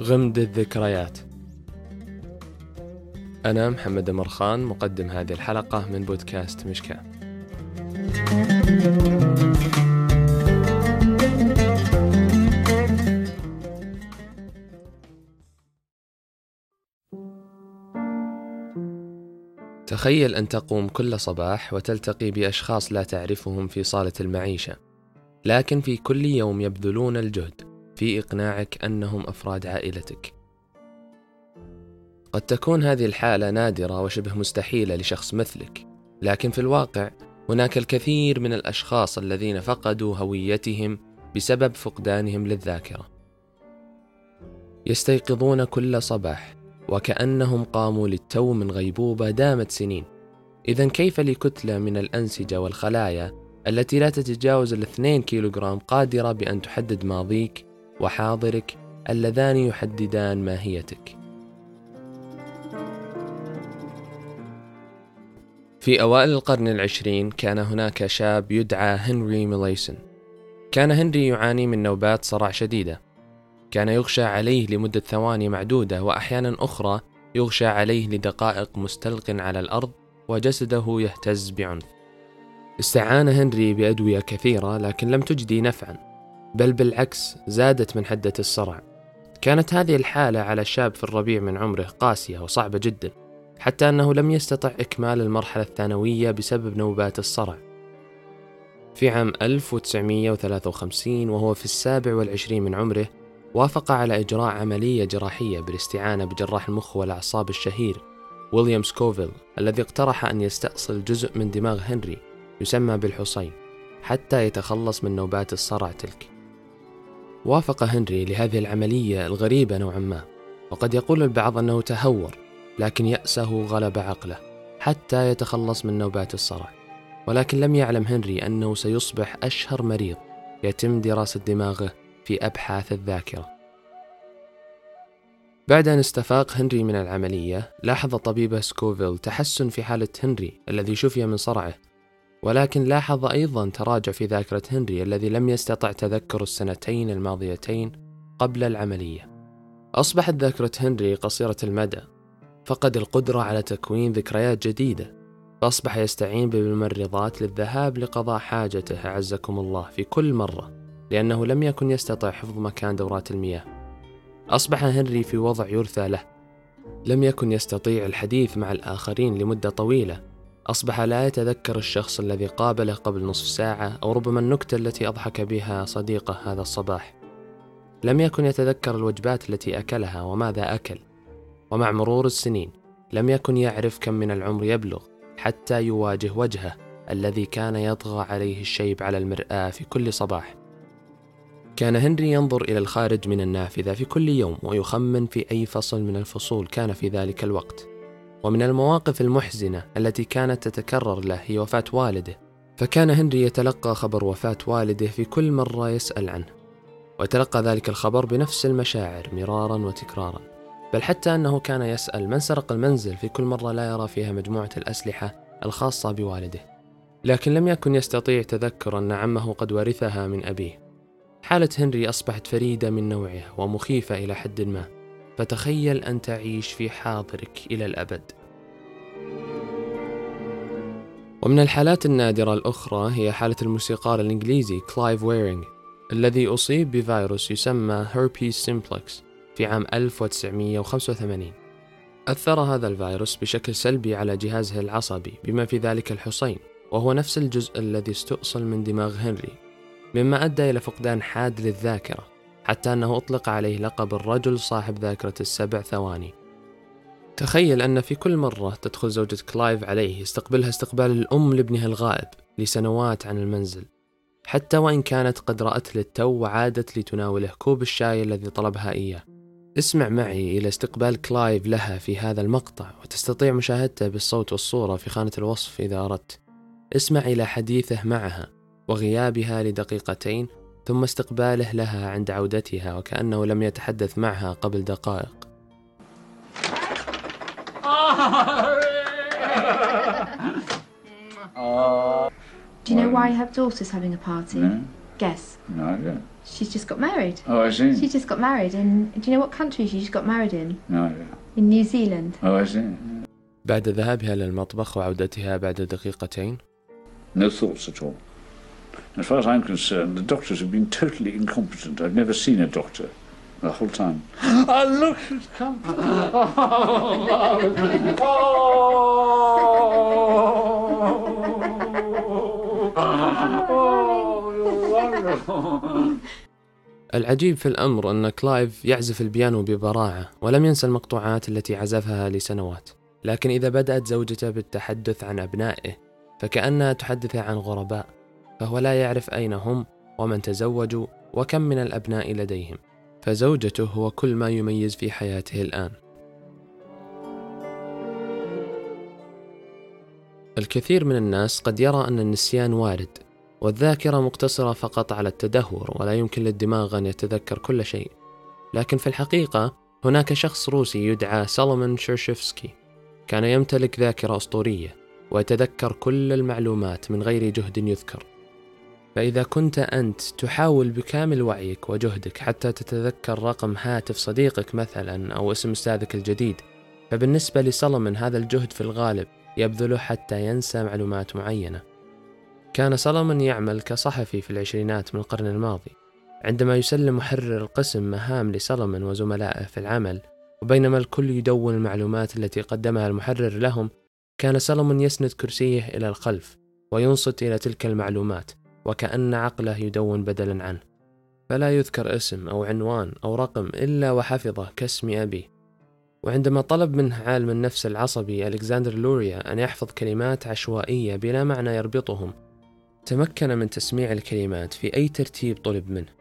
غمد الذكريات. أنا محمد مرخان مقدم هذه الحلقة من بودكاست مشكاة. تخيل أن تقوم كل صباح وتلتقي بأشخاص لا تعرفهم في صالة المعيشة لكن في كل يوم يبذلون الجهد في إقناعك أنهم أفراد عائلتك. قد تكون هذه الحالة نادرة وشبه مستحيلة لشخص مثلك لكن في الواقع هناك الكثير من الأشخاص الذين فقدوا هويتهم بسبب فقدانهم للذاكرة. يستيقظون كل صباح وكأنهم قاموا للتو من غيبوبة دامت سنين. إذا كيف لكتلة من الأنسجة والخلايا التي لا تتجاوز الاثنين كيلوغرام قادرة بأن تحدد ماضيك وحاضرك اللذان يحددان ماهيتك؟ في أوائل القرن العشرين كان هناك شاب يدعى هنري ميليسون. كان هنري يعاني من نوبات صرع شديدة. كان يغشى عليه لمدة ثواني معدودة وأحيانا أخرى يغشى عليه لدقائق مستلق على الأرض وجسده يهتز بعنف. استعان هنري بأدوية كثيرة لكن لم تجدي نفعا بل بالعكس زادت من حدة الصرع. كانت هذه الحالة على الشاب في الربيع من عمره قاسية وصعبة جدا حتى أنه لم يستطع إكمال المرحلة الثانوية بسبب نوبات الصرع. في عام 1953 وهو في السابع والعشرين من عمره وافق على إجراء عملية جراحية بالاستعانة بجراح المخ والأعصاب الشهير ويليام سكوفيل الذي اقترح أن يستأصل جزء من دماغ هنري يسمى بالحصين حتى يتخلص من نوبات الصرع تلك. وافق هنري لهذه العملية الغريبة نوعا ما وقد يقول البعض أنه تهور لكن يأسه غلب عقله حتى يتخلص من نوبات الصرع. ولكن لم يعلم هنري أنه سيصبح أشهر مريض يتم دراسة دماغه في أبحاث الذاكرة. بعد أن استفاق هنري من العملية لاحظ طبيبه سكوفيل تحسن في حالة هنري الذي شفي من صرعه ولكن لاحظ أيضا تراجع في ذاكرة هنري الذي لم يستطع تذكر السنتين الماضيتين قبل العملية. أصبحت ذاكرة هنري قصيرة المدى فقد القدرة على تكوين ذكريات جديدة. فأصبح يستعين بالممرضات للذهاب لقضاء حاجته أعزكم الله في كل مرة. لأنه لم يكن يستطيع حفظ مكان دورات المياه. أصبح هنري في وضع يرثى له. لم يكن يستطيع الحديث مع الآخرين لمدة طويلة. أصبح لا يتذكر الشخص الذي قابله قبل نصف ساعة أو ربما النكتة التي أضحك بها صديقه هذا الصباح. لم يكن يتذكر الوجبات التي أكلها وماذا أكل. ومع مرور السنين لم يكن يعرف كم من العمر يبلغ حتى يواجه وجهه الذي كان يطغى عليه الشيب على المرآة في كل صباح. كان هنري ينظر إلى الخارج من النافذة في كل يوم ويخمن في أي فصل من الفصول كان في ذلك الوقت. ومن المواقف المحزنة التي كانت تتكرر له هي وفاة والده. فكان هنري يتلقى خبر وفاة والده في كل مرة يسأل عنه. وتلقى ذلك الخبر بنفس المشاعر مرارا وتكرارا. بل حتى أنه كان يسأل من سرق المنزل في كل مرة لا يرى فيها مجموعة الأسلحة الخاصة بوالده. لكن لم يكن يستطيع تذكر أن عمه قد ورثها من أبيه. حالة هنري أصبحت فريدة من نوعها ومخيفة إلى حد ما. فتخيل أن تعيش في حاضرك إلى الأبد. ومن الحالات النادرة الأخرى هي حالة الموسيقار الإنجليزي كلايف ويرينغ الذي أصيب بفيروس يسمى هيربيس سيمبلكس في عام 1985 أثر هذا الفيروس بشكل سلبي على جهازه العصبي بما في ذلك الحصين وهو نفس الجزء الذي استؤصل من دماغ هنري. مما أدى إلى فقدان حاد للذاكرة حتى أنه أطلق عليه لقب الرجل صاحب ذاكرة السبع ثواني. تخيل أن في كل مرة تدخل زوجة كلايف عليه يستقبلها استقبال الأم لابنها الغائب لسنوات عن المنزل حتى وإن كانت قد رأته للتو وعادت لتناوله كوب الشاي الذي طلبها إياه. اسمع معي إلى استقبال كلايف لها في هذا المقطع وتستطيع مشاهدته بالصوت والصورة في خانة الوصف إذا أردت. اسمع إلى حديثه معها. وغيابها لدقيقتين ثم استقباله لها عند عودتها وكأنه لم يتحدث معها قبل دقائق Do you know Why? her daughter's having a party? No, Guess. no idea. She's just got married. Oh, I see. She just got married in. Do you know what country she just got married in? No idea. In New Zealand. Oh, I see. بعد ذهابها للمطبخ وعودتها بعد دقيقتين No thoughts at all. As far as I'm concerned, the doctors have been totally incompetent. I've never seen a doctor the whole time. Oh, look, she's come. Oh, you're wonderful. العجيب في الأمر أن كلايف يعزف البيانو ببراعة ولم ينسى المقطوعات التي عزفها لسنوات لكن إذا بدأت زوجته بالتحدث عن أبنائه فكأنها تحدث عن غرباء فهو لا يعرف أين هم ومن تزوجوا وكم من الأبناء لديهم فزوجته هو كل ما يميز في حياته الآن. الكثير من الناس قد يرى أن النسيان وارد والذاكرة مقتصرة فقط على التدهور ولا يمكن للدماغ أن يتذكر كل شيء. لكن في الحقيقة هناك شخص روسي يدعى سولومون شيرشفسكي كان يمتلك ذاكرة أسطورية ويتذكر كل المعلومات من غير جهد يذكر. فإذا كنت أنت تحاول بكامل وعيك وجهدك حتى تتذكر رقم هاتف صديقك مثلا أو اسم أستاذك الجديد فبالنسبة لسولومون هذا الجهد في الغالب يبذله حتى ينسى معلومات معينة. كان سولومون يعمل كصحفي في العشرينات من القرن الماضي عندما يسلم محرر القسم مهام لسولومون وزملائه في العمل وبينما الكل يدون المعلومات التي قدمها المحرر لهم كان سولومون يسند كرسيه إلى الخلف وينصت إلى تلك المعلومات. وكأن عقله يدون بدلا عنه. فلا يذكر اسم أو عنوان أو رقم إلا وحفظه كاسم أبيه وعندما طلب منه عالم النفس العصبي ألكسندر لوريا أن يحفظ كلمات عشوائية بلا معنى يربطهم تمكن من تسميع الكلمات في أي ترتيب طلب منه.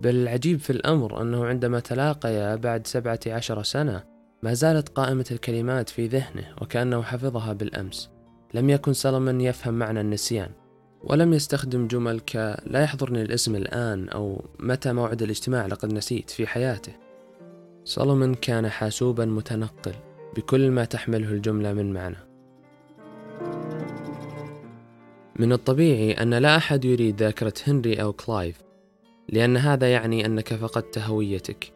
بل العجيب في الأمر أنه عندما تلاقيا بعد سبعة عشر سنة ما زالت قائمة الكلمات في ذهنه وكأنه حفظها بالأمس. لم يكن سلمان يفهم معنى النسيان. ولم يستخدم جمل ك لا يحضرني الاسم الآن أو متى موعد الاجتماع لقد نسيت في حياته. سولومون كان حاسوبا متنقل بكل ما تحمله الجملة من معنى. من الطبيعي أن لا أحد يريد ذاكرة هنري أو كلايف لأن هذا يعني أنك فقدت هويتك.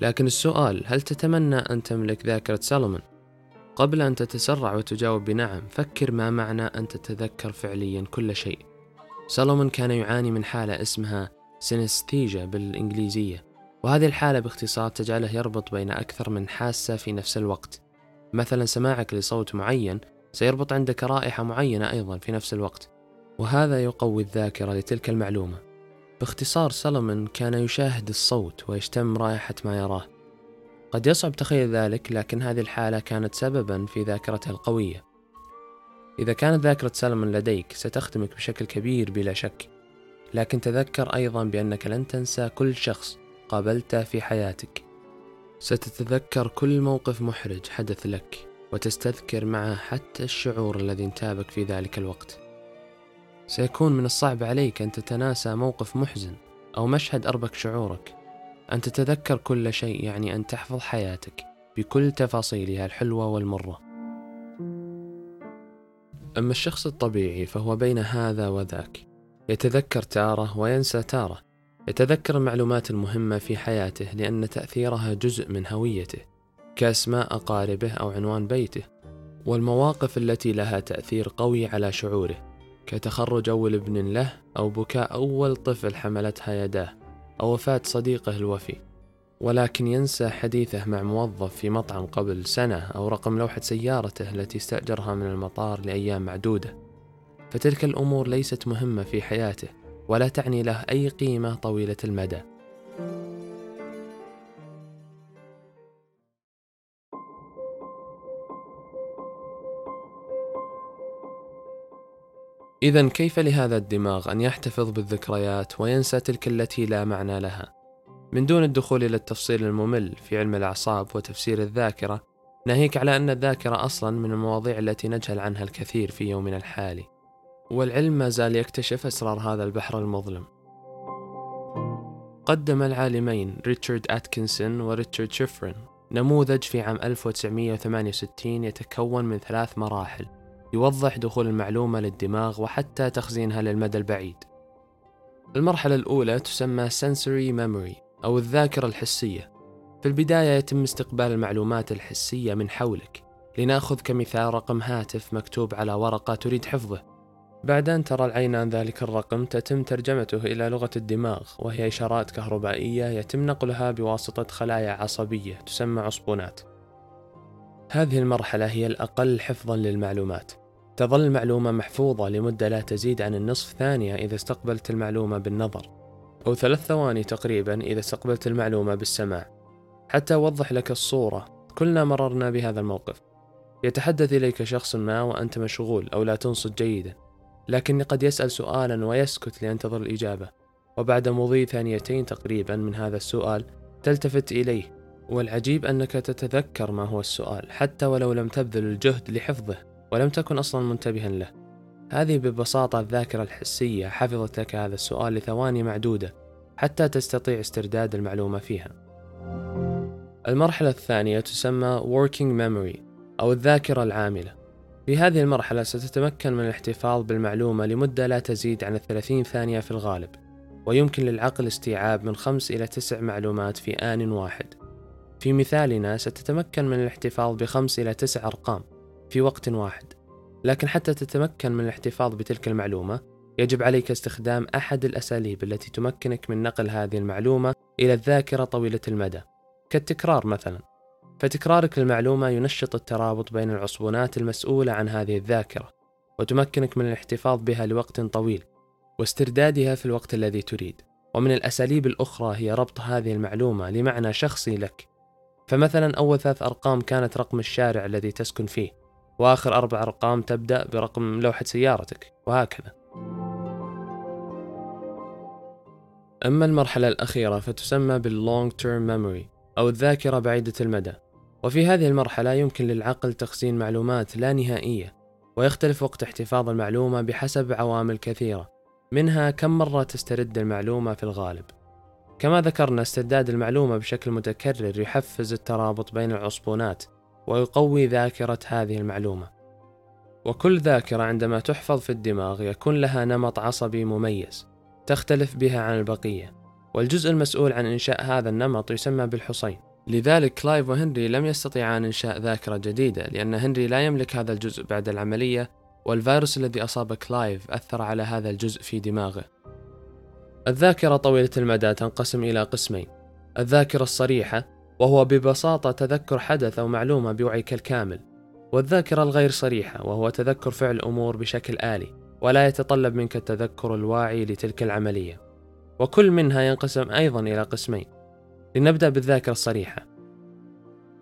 لكن السؤال هل تتمنى أن تملك ذاكرة سولومون؟ قبل أن تتسرع وتجاوب بنعم فكر ما معنى أن تتذكر فعليا كل شيء. سولومون كان يعاني من حالة اسمها synesthesia بالإنجليزية وهذه الحالة باختصار تجعله يربط بين أكثر من حاسة في نفس الوقت. مثلا سماعك لصوت معين سيربط عندك رائحة معينة أيضا في نفس الوقت وهذا يقوي الذاكرة لتلك المعلومة. باختصار سلمون كان يشاهد الصوت ويشتم رائحة ما يراه. قد يصعب تخيل ذلك لكن هذه الحالة كانت سببا في ذاكرته القوية. إذا كانت ذاكرة سلمون لديك ستخدمك بشكل كبير بلا شك. لكن تذكر أيضا بأنك لن تنسى كل شخص قابلته في حياتك. ستتذكر كل موقف محرج حدث لك وتستذكر معه حتى الشعور الذي انتابك في ذلك الوقت. سيكون من الصعب عليك أن تتناسى موقف محزن أو مشهد أربك شعورك. أن تتذكر كل شيء يعني أن تحفظ حياتك بكل تفاصيلها الحلوة والمرة. أما الشخص الطبيعي فهو بين هذا وذاك. يتذكر تارة وينسى تارة. يتذكر المعلومات المهمة في حياته لأن تأثيرها جزء من هويته كأسماء أقاربه أو عنوان بيته والمواقف التي لها تأثير قوي على شعوره كتخرج أول ابن له أو بكاء أول طفل حملتها يداه أو وفاة صديقه الوفي. ولكن ينسى حديثه مع موظف في مطعم قبل سنة أو رقم لوحة سيارته التي استأجرها من المطار لأيام معدودة فتلك الأمور ليست مهمة في حياته ولا تعني له أي قيمة طويلة المدى إذا كيف لهذا الدماغ أن يحتفظ بالذكريات وينسى تلك التي لا معنى لها؟ من دون الدخول إلى التفصيل الممل في علم الأعصاب وتفسير الذاكرة، ناهيك على أن الذاكرة أصلا من المواضيع التي نجهل عنها الكثير في يومنا الحالي. والعلم ما زال يكتشف أسرار هذا البحر المظلم. قدم العالمين ريتشارد أتكنسون وريتشارد شيفرين نموذج في عام 1968 يتكون من ثلاث مراحل يوضح دخول المعلومة للدماغ وحتى تخزينها للمدى البعيد المرحلة الأولى تسمى sensory memory أو الذاكرة الحسية. في البداية يتم استقبال المعلومات الحسية من حولك لنأخذ كمثال رقم هاتف مكتوب على ورقة تريد حفظه. بعد أن ترى العين عن ذلك الرقم تتم ترجمته إلى لغة الدماغ وهي إشارات كهربائية يتم نقلها بواسطة خلايا عصبية تسمى عصبونات. هذه المرحلة هي الأقل حفظا للمعلومات. تظل المعلومة محفوظة لمدة لا تزيد عن النصف ثانية إذا استقبلت المعلومة بالنظر. أو ثلاث ثواني تقريبا إذا استقبلت المعلومة بالسماع. حتى أوضح لك الصورة. كلنا مررنا بهذا الموقف. يتحدث إليك شخص ما وأنت مشغول أو لا تنصت جيدا. لكني قد يسأل سؤالا ويسكت لينتظر الإجابة. وبعد مضي ثانيتين تقريبا من هذا السؤال تلتفت إليه. والعجيب أنك تتذكر ما هو السؤال حتى ولو لم تبذل الجهد لحفظه ولم تكن أصلا منتبها له. هذه ببساطة الذاكرة الحسية حفظت لك هذا السؤال لثواني معدودة حتى تستطيع استرداد المعلومة فيها. المرحلة الثانية تسمى Working Memory أو الذاكرة العاملة. في هذه المرحلة ستتمكن من الاحتفاظ بالمعلومة لمدة لا تزيد عن الثلاثين ثانية في الغالب ويمكن للعقل استيعاب من خمس إلى تسع معلومات في آن واحد. في مثالنا ستتمكن من الاحتفاظ بخمس إلى تسع أرقام في وقت واحد. لكن حتى تتمكن من الاحتفاظ بتلك المعلومة يجب عليك استخدام أحد الأساليب التي تمكنك من نقل هذه المعلومة إلى الذاكرة طويلة المدى كالتكرار مثلا. فتكرارك للمعلومة ينشط الترابط بين العصبونات المسؤولة عن هذه الذاكرة وتمكنك من الاحتفاظ بها لوقت طويل واستردادها في الوقت الذي تريد. ومن الأساليب الأخرى هي ربط هذه المعلومة لمعنى شخصي لك. فمثلا أول ثلاث أرقام كانت رقم الشارع الذي تسكن فيه. وآخر أربع أرقام تبدأ برقم لوحة سيارتك وهكذا. أما المرحلة الأخيرة فتسمى باللونج تيرم ميموري أو الذاكرة بعيدة المدى. وفي هذه المرحلة يمكن للعقل تخزين معلومات لا نهائية ويختلف وقت احتفاظ المعلومة بحسب عوامل كثيرة منها كم مرة تسترد المعلومة في الغالب. كما ذكرنا استرداد المعلومة بشكل متكرر يحفز الترابط بين العصبونات ويقوي ذاكرة هذه المعلومة. وكل ذاكرة عندما تحفظ في الدماغ يكون لها نمط عصبي مميز تختلف بها عن البقية والجزء المسؤول عن إنشاء هذا النمط يسمى بالحصين. لذلك كلايف وهنري لم يستطيعان إنشاء ذاكرة جديدة لأن هنري لا يملك هذا الجزء بعد العملية والفيروس الذي أصاب كلايف أثر على هذا الجزء في دماغه. الذاكرة طويلة المدى تنقسم إلى قسمين الذاكرة الصريحة وهو ببساطة تذكر حدث أو معلومة بوعيك الكامل. والذاكرة الغير صريحة وهو تذكر فعل أمور بشكل آلي ولا يتطلب منك التذكر الواعي لتلك العملية. وكل منها ينقسم أيضا إلى قسمين. لنبدأ بالذاكرة الصريحة.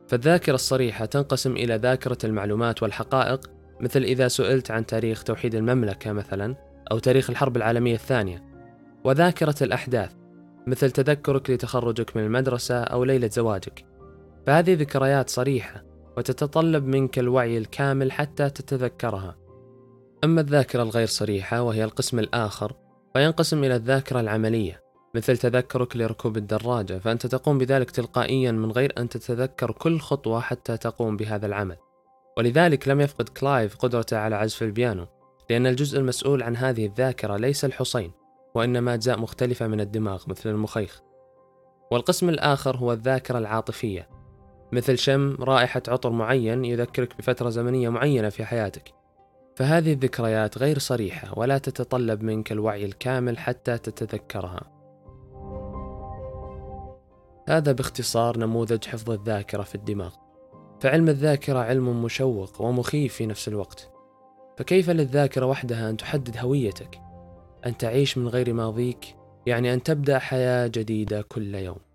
فالذاكرة الصريحة تنقسم إلى ذاكرة المعلومات والحقائق مثل إذا سئلت عن تاريخ توحيد المملكة مثلا أو تاريخ الحرب العالمية الثانية. وذاكرة الأحداث مثل تذكرك لتخرجك من المدرسة أو ليلة زواجك. فهذه ذكريات صريحة وتتطلب منك الوعي الكامل حتى تتذكرها. أما الذاكرة الغير صريحة وهي القسم الآخر فينقسم إلى الذاكرة العملية مثل تذكرك لركوب الدراجة فأنت تقوم بذلك تلقائيا من غير أن تتذكر كل خطوة حتى تقوم بهذا العمل. ولذلك لم يفقد كلايف قدرته على عزف البيانو لأن الجزء المسؤول عن هذه الذاكرة ليس الحصين. وإنما أجزاء مختلفة من الدماغ مثل المخيخ. والقسم الآخر هو الذاكرة العاطفية. مثل شم رائحة عطر معين يذكرك بفترة زمنية معينة في حياتك. فهذه الذكريات غير صريحة ولا تتطلب منك الوعي الكامل حتى تتذكرها. هذا باختصار نموذج حفظ الذاكرة في الدماغ. فعلم الذاكرة علم مشوق ومخيف في نفس الوقت. فكيف للذاكرة وحدها أن تحدد هويتك؟ أن تعيش من غير ماضيك يعني أن تبدأ حياة جديدة كل يوم.